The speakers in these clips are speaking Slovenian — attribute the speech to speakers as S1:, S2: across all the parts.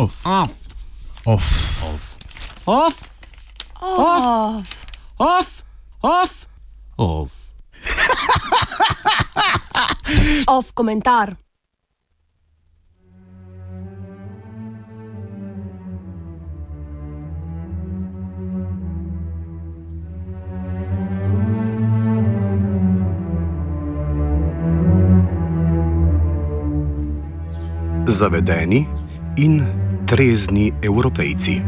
S1: Off.
S2: Off.
S1: Off.
S2: Off. Off. Off. Off. Off. Off.
S3: Off komentar.
S4: Zavedeni in trezni evropejci.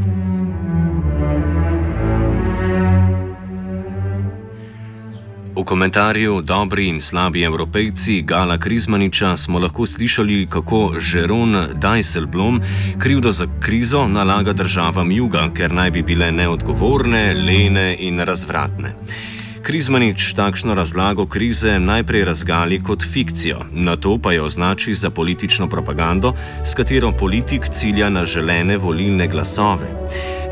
S5: V komentarju Dobri in slabi evropejci Gala Krizmaniča smo lahko slišali, kako Žeron Dijsselblom krivdo za krizo nalaga državam juga, ker naj bi bile neodgovorne, lene in razvratne. Krizmanič takšno razlago krize najprej razgali kot fikcijo, na to pa jo označi za politično propagando, s katero politik cilja na želene volilne glasove.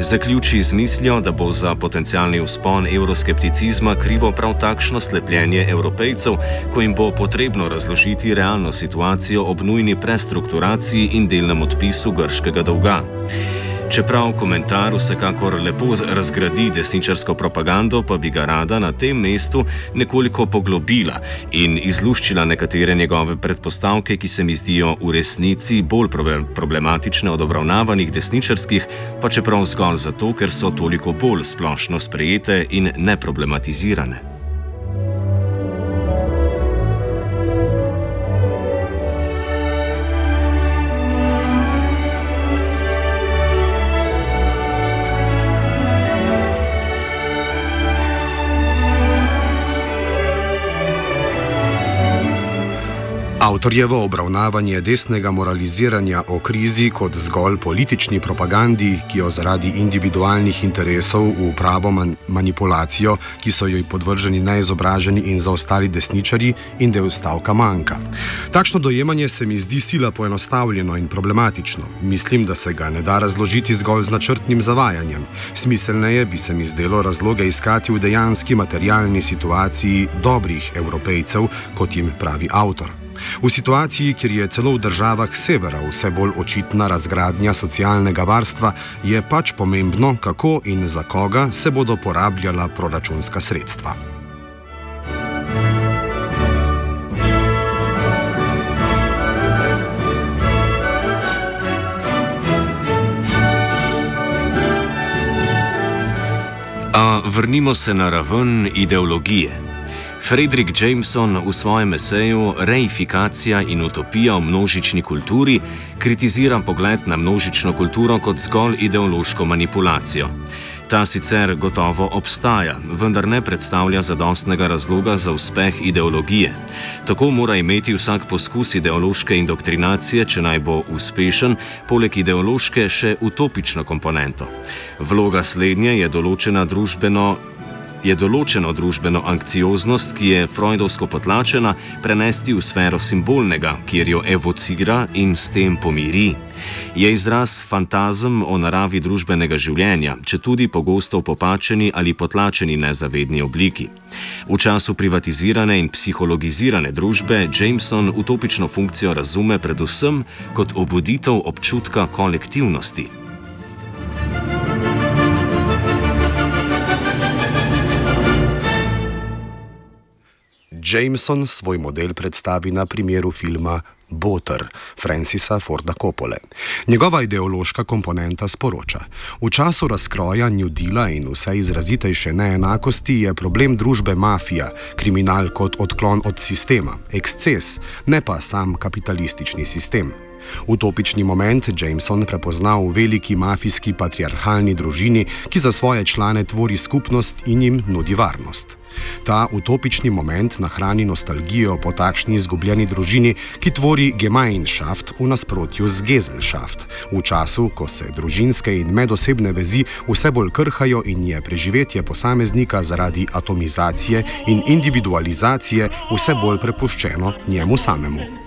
S5: Zaključi z mislijo, da bo za potencialni vzpon euroskepticizma krivo prav takšno slepljenje evropejcev, ko jim bo potrebno razložiti realno situacijo ob nujni prestrukturaciji in delnem odpisu grškega dolga. Čeprav komentar vsekakor lepo razgradi desničarsko propagando, pa bi ga rada na tem mestu nekoliko poglobila in izluščila nekatere njegove predpostavke, ki se mi zdijo v resnici bolj problematične od obravnavanih desničarskih, pa čeprav zgolj zato, ker so toliko bolj splošno sprejete in neproblematizirane.
S4: Avtorjevo obravnavanje desnega moraliziranja o krizi kot zgolj politični propagandi, ki jo zaradi individualnih interesov v pravo man manipulacijo, ki so joj podvrženi neizobraženi in zaostali desničari, in del stavka manjka. Takšno dojemanje se mi zdi sila poenostavljeno in problematično. Mislim, da se ga ne da razložiti zgolj z načrtnim zavajanjem. Smiselneje bi se mi zdelo razloge iskati v dejanski materialni situaciji dobrih evropejcev, kot jim pravi avtor. V situaciji, kjer je celo v državah severa vse bolj očitna razgradnja socialnega varstva, je pač pomembno, kako in za koga se bodo porabljala proračunska sredstva.
S5: A vrnimo se na raven ideologije. Frederick Jameson v svojem eseju Reifikacija in utopija v množični kulturi kritizira pogled na množično kulturo kot zgolj ideološko manipulacijo. Ta sicer gotovo obstaja, vendar ne predstavlja zadostnega razloga za uspeh ideologije. Tako mora imeti vsak poskus ideološke indoktrinacije, če naj bo uspešen, poleg ideološke še utopično komponento. Vloga slednje je določena družbeno je določeno družbeno anksioznost, ki je freudovsko potlačena, prenesti v sfero simbolnega, kjer jo evocira in s tem pomiri. Je izraz fantazem o naravi družbenega življenja, če tudi pogosto v popačeni ali potlačeni nezavedni obliki. V času privatizirane in psihologizirane družbe Jameson utopično funkcijo razume predvsem kot obuditev občutka kolektivnosti.
S4: Jameson svoj model predstavi na primeru filma Boter Francisa Forda Coppole. Njegova ideološka komponenta sporoča: V času razkroja New Deala in vse izrazitejše neenakosti je problem družbe mafija, kriminal kot odklon od sistema, eksces, ne pa sam kapitalistični sistem. Utopični moment Jameson prepozna v veliki mafijski patriarhalni družini, ki za svoje člane tvori skupnost in jim nudi varnost. Ta utopični moment nahrani nostalgijo po takšni izgubljeni družini, ki tvori Gemeinschaft v nasprotju z Gesellschaft, v času, ko se družinske in medosebne vezi vse bolj krhajo in je preživetje posameznika zaradi atomizacije in individualizacije vse bolj prepuščeno njemu samemu.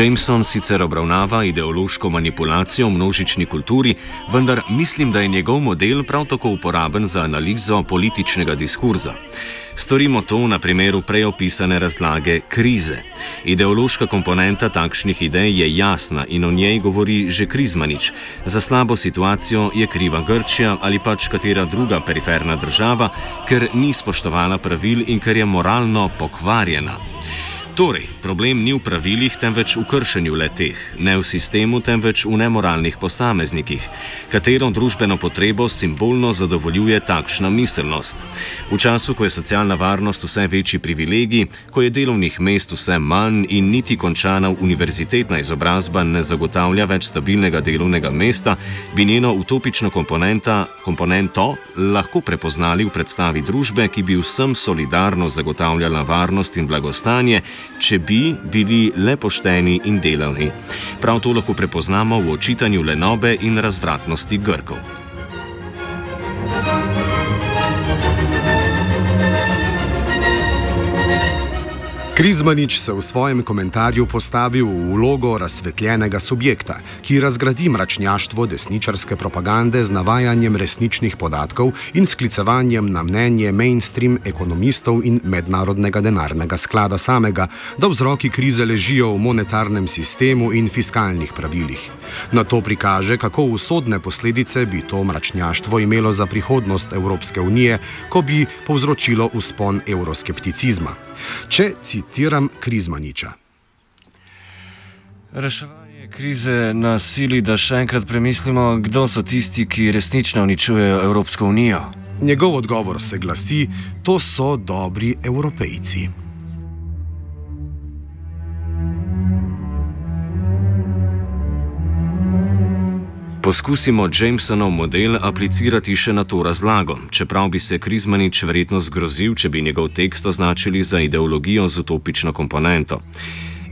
S5: Jameson sicer obravnava ideološko manipulacijo v množični kulturi, vendar mislim, da je njegov model prav tako uporaben za analizo političnega diskurza. Storimo to na primeru prej opisane razlage krize. Ideološka komponenta takšnih idej je jasna in o njej govori že Krizmanič. Za slabo situacijo je kriva Grčija ali pač katera druga periferna država, ker ni spoštovala pravil in ker je moralno pokvarjena. Torej, problem ni v pravilih, temveč v kršenju leteh, ne v sistemu, temveč v nemoralnih posameznikih, katero družbeno potrebo simbolno zadovoljuje takšna miselnost. V času, ko je socialna varnost vse večji privilegij, ko je delovnih mest vse manj in niti končana univerzitetna izobrazba ne zagotavlja več stabilnega delovnega mesta, bi njeno utopično komponento lahko prepoznali v predstavi družbe, ki bi vsem solidarno zagotavljala varnost in blagostanje, če bi bili le pošteni in delavni. Prav to lahko prepoznamo v očitanju lenobe in razvratnosti Grkov.
S4: Krizmanič se v svojem komentarju postavi v vlogo razsvetljenega subjekta, ki razgradi mračnjaštvo desničarske propagande z navajanjem resničnih podatkov in sklicevanjem na mnenje mainstream ekonomistov in mednarodnega denarnega sklada samega, da vzroki krize ležijo v monetarnem sistemu in fiskalnih pravilih. Na to prikaže, kako usodne posledice bi to mračnjaštvo imelo za prihodnost Evropske unije, ko bi povzročilo uspon euroskepticizma. Če citiram Krizmaniča.
S1: Reševanje krize nas sili, da še enkrat premislimo, kdo so tisti, ki resnično uničujejo Evropsko unijo.
S4: Njegov odgovor se glasi: To so dobri evropejci.
S5: Poskusimo Jamesonov model aplicirati še na to razlago, čeprav bi se Krizmanič verjetno zgrozil, če bi njegov tekst označili za ideologijo z utopično komponento.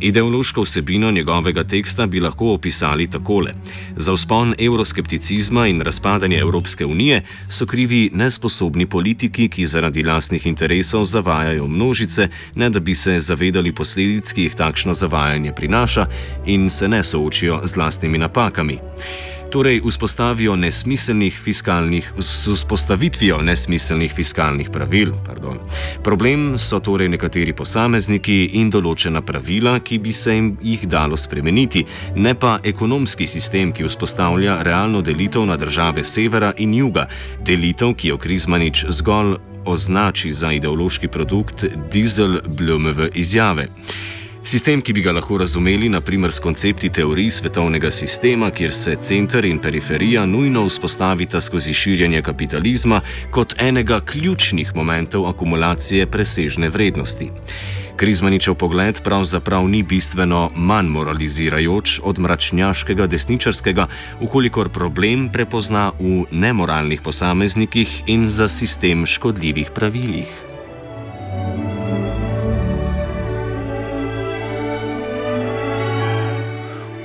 S5: Ideološko vsebino njegovega teksta bi lahko opisali takole: Za vzpon euroskepticizma in razpadanje Evropske unije so krivi nesposobni politiki, ki zaradi lastnih interesov zavajajo množice, ne da bi se zavedali posledic, ki jih takšno zavajanje prinaša, in se ne soočijo z lastnimi napakami torej nesmiselnih z vzpostavitvijo nesmiselnih fiskalnih pravil. Pardon. Problem so torej nekateri posamezniki in določena pravila, ki bi se jim jih dalo spremeniti, ne pa ekonomski sistem, ki vzpostavlja realno delitev na države severa in juga, delitev, ki jo Krizmanič zgolj označi za ideološki produkt Diesel-Blumove izjave. Sistem, ki bi ga lahko razumeli naprimer s koncepti teorij svetovnega sistema, kjer se center in periferija nujno vzpostavita skozi širjenje kapitalizma kot enega ključnih momentov akumulacije presežne vrednosti. Krizmaničev pogled pravzaprav ni bistveno manj moralizirajoč od mračnjaškega desničarskega, ukolikor problem prepozna v nemoralnih posameznikih in za sistem škodljivih pravilih.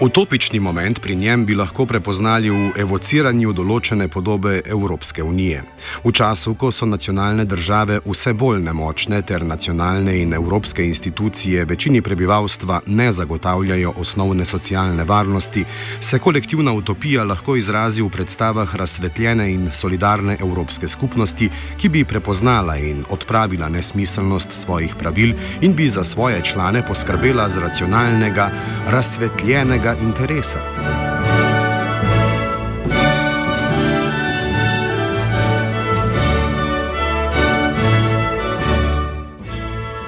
S4: Utopični moment pri njem bi lahko prepoznali v evociranju določene podobe Evropske unije. V času, ko so nacionalne države vse bolj nemočne ter nacionalne in evropske institucije večini prebivalstva ne zagotavljajo osnovne socialne varnosti, se kolektivna utopija lahko izrazi v predstavah razsvetljene in solidarne evropske skupnosti, ki bi prepoznala in odpravila nesmiselnost svojih pravil in bi za svoje člane poskrbela z racionalnega, razsvetljenega interesa.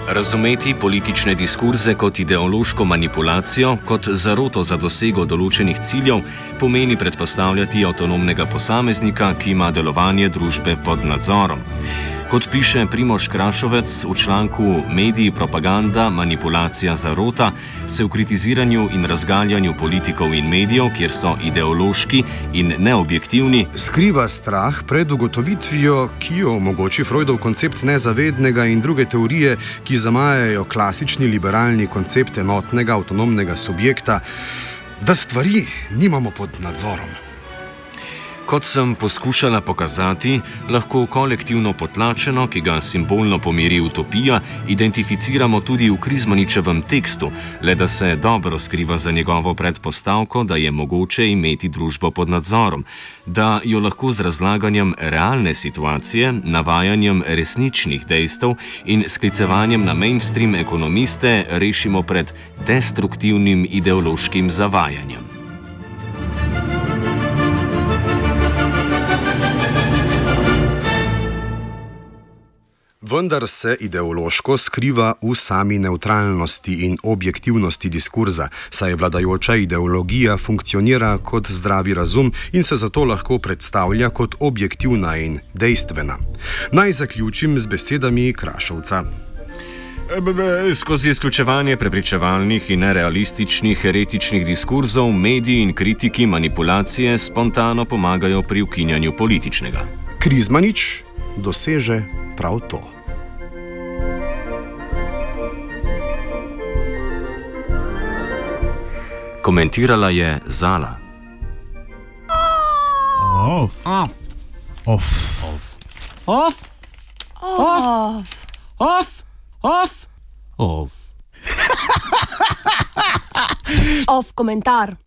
S5: Razumeti politične diskurze kot ideološko manipulacijo, kot zaroto za dosego določenih ciljev, pomeni predpostavljati avtonomnega posameznika, ki ima delovanje družbe pod nadzorom. Kot piše Primoš Krašovec v članku Mediji propaganda, manipulacija zarota, se v kritiziranju in razgaljanju politikov in medijev, kjer so ideološki in neobjektivni,
S4: skriva strah pred ugotovitvijo, ki jo omogoči Freudov koncept nezavednega in druge teorije, ki zamajajo klasični liberalni koncept enotnega avtonomnega subjekta, da stvari nimamo pod nadzorom.
S5: Kot sem poskušala pokazati, lahko kolektivno potlačeno, ki ga simbolno pomiri utopija, identificiramo tudi v Krizmaničevem tekstu, le da se dobro skriva za njegovo predpostavko, da je mogoče imeti družbo pod nadzorom, da jo lahko z razlaganjem realne situacije, navajanjem resničnih dejstev in sklicevanjem na mainstream ekonomiste rešimo pred destruktivnim ideološkim zavajanjem.
S4: Vendar se ideološko skriva v sami neutralnosti in objektivnosti diskurza, saj vladajoča ideologija funkcionira kot zdravi razum in se zato lahko predstavlja kot objektivna in dejstvena. Naj zaključim z besedami Krašovca.
S5: Skozi izključevanje prepričevalnih in nerealističnih heretičnih diskurzov, mediji in kritiki manipulacije spontano pomagajo pri ukinjanju političnega.
S4: Krizmanič doseže prav to.
S5: Komentirala je Zala.
S2: Off. Off. Off. Off. Off. Off. Off. Off.
S3: Off komentar.